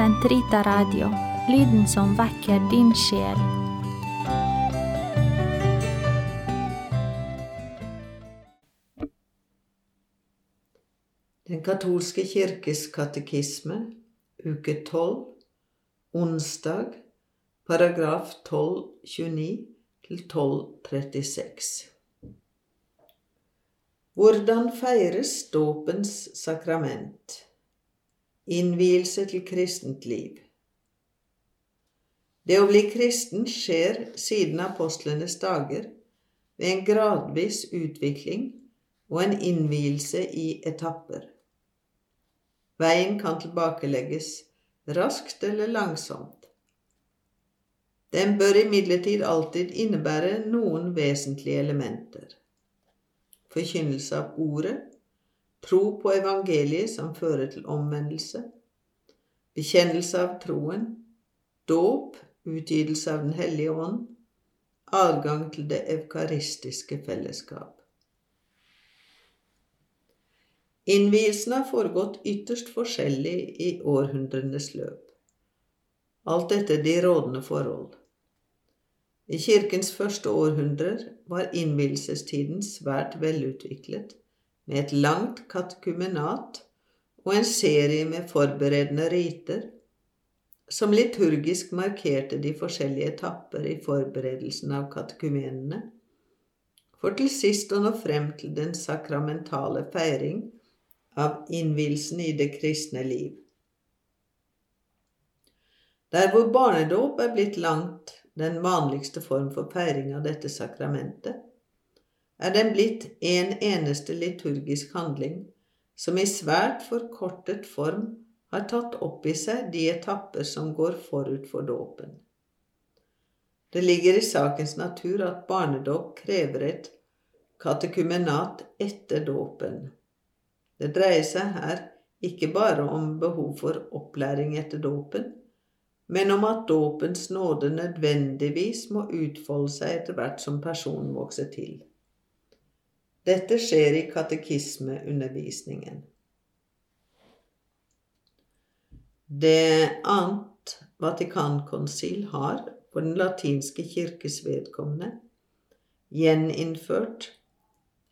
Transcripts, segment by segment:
Sentrita Radio, lyden som vekker din sjel. Den katolske kirkes katekisme, uke 12, onsdag, paragraf 1229 til 1236. Hvordan feires dåpens sakrament? Innvielse til kristent liv. Det å bli kristen skjer siden apostlenes dager ved en gradvis utvikling og en innvielse i etapper. Veien kan tilbakelegges raskt eller langsomt. Den bør imidlertid alltid innebære noen vesentlige elementer. Forkynnelse av ordet, tro på evangeliet som fører til omvendelse, bekjennelse av troen, dåp, utgytelse av Den hellige ånd, adgang til det eukaristiske fellesskap. Innvielsen har foregått ytterst forskjellig i århundrenes løp. Alt etter de rådende forhold. I kirkens første århundrer var innvielsestiden svært velutviklet, med et langt katekumenat og en serie med forberedende riter som liturgisk markerte de forskjellige etapper i forberedelsen av katekumenene, for til sist å nå frem til den sakramentale feiring av innvielsen i det kristne liv. Der hvor barnedåp er blitt langt den vanligste form for feiring av dette sakramentet, er den blitt en eneste liturgisk handling som i svært forkortet form har tatt opp i seg de etapper som går forut for dåpen. Det ligger i sakens natur at barnedåp krever et katekumenat etter dåpen. Det dreier seg her ikke bare om behov for opplæring etter dåpen, men om at dåpens nåde nødvendigvis må utfolde seg etter hvert som personen vokser til. Dette skjer i katekismeundervisningen. Det annet Vatikankonsil har, for den latinske kirkes vedkommende, gjeninnført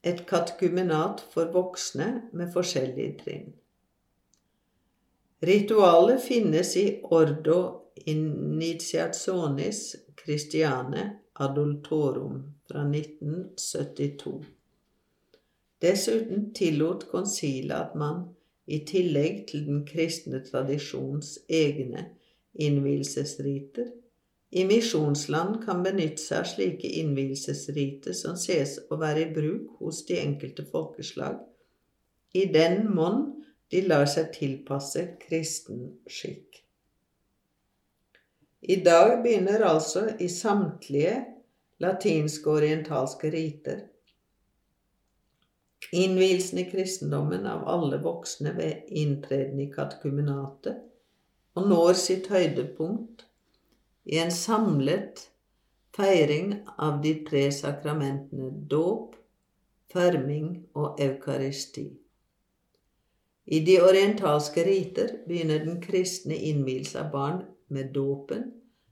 et katekumenat for voksne med forskjellige trinn. Ritualet finnes i Ordo Initiationis Christiane Adultorum fra 1972. Dessuten tillot konsilet at man, i tillegg til den kristne tradisjons egne innvielsesriter, i misjonsland kan benytte seg av slike innvielsesriter som ses å være i bruk hos de enkelte folkeslag, i den monn de lar seg tilpasse kristen skikk. I dag begynner altså i samtlige latinske orientalske riter innvielsen i kristendommen av alle voksne ved inntreden i katekumenatet og når sitt høydepunkt i en samlet feiring av de tre sakramentene dåp, ferming og eukaristi. I de orientalske riter begynner den kristne innvielse av barn med dåpen,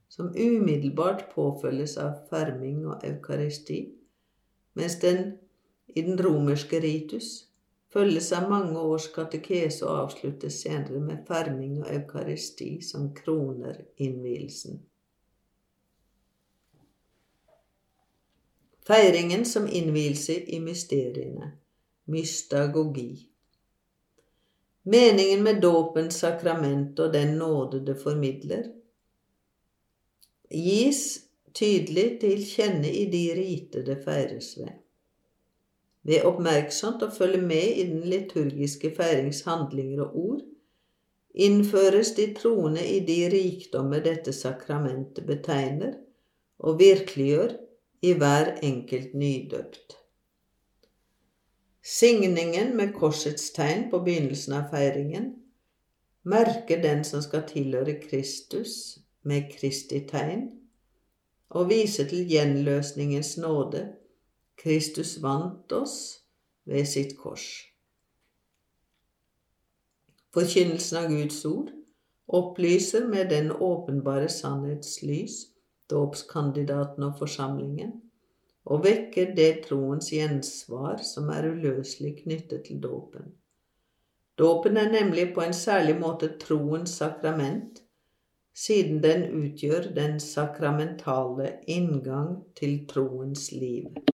som umiddelbart påfølges av ferming og eukaristi, mens den i den romerske ritus følges av mange års katekese og avsluttes senere med ferming og eukaristi som kroner innvielsen. Feiringen som innvielse i mysteriene, mystagogi. Meningen med dåpens sakrament og den nåde det formidler, gis tydelig til kjenne i de riter det feires ved. Ved oppmerksomt å følge med i den liturgiske feirings handlinger og ord, innføres de troende i de rikdommer dette sakramentet betegner, og virkeliggjør i hver enkelt nydøpt. Signingen med korsets tegn på begynnelsen av feiringen merker den som skal tilhøre Kristus med Kristi tegn, og viser til gjenløsningens nåde. Kristus vant oss ved sitt kors. Forkynnelsen av Guds ord opplyser med den åpenbare sannhets lys dåpskandidaten og forsamlingen, og vekker det troens gjensvar som er uløselig knyttet til dåpen. Dåpen er nemlig på en særlig måte troens sakrament, siden den utgjør den sakramentale inngang til troens liv.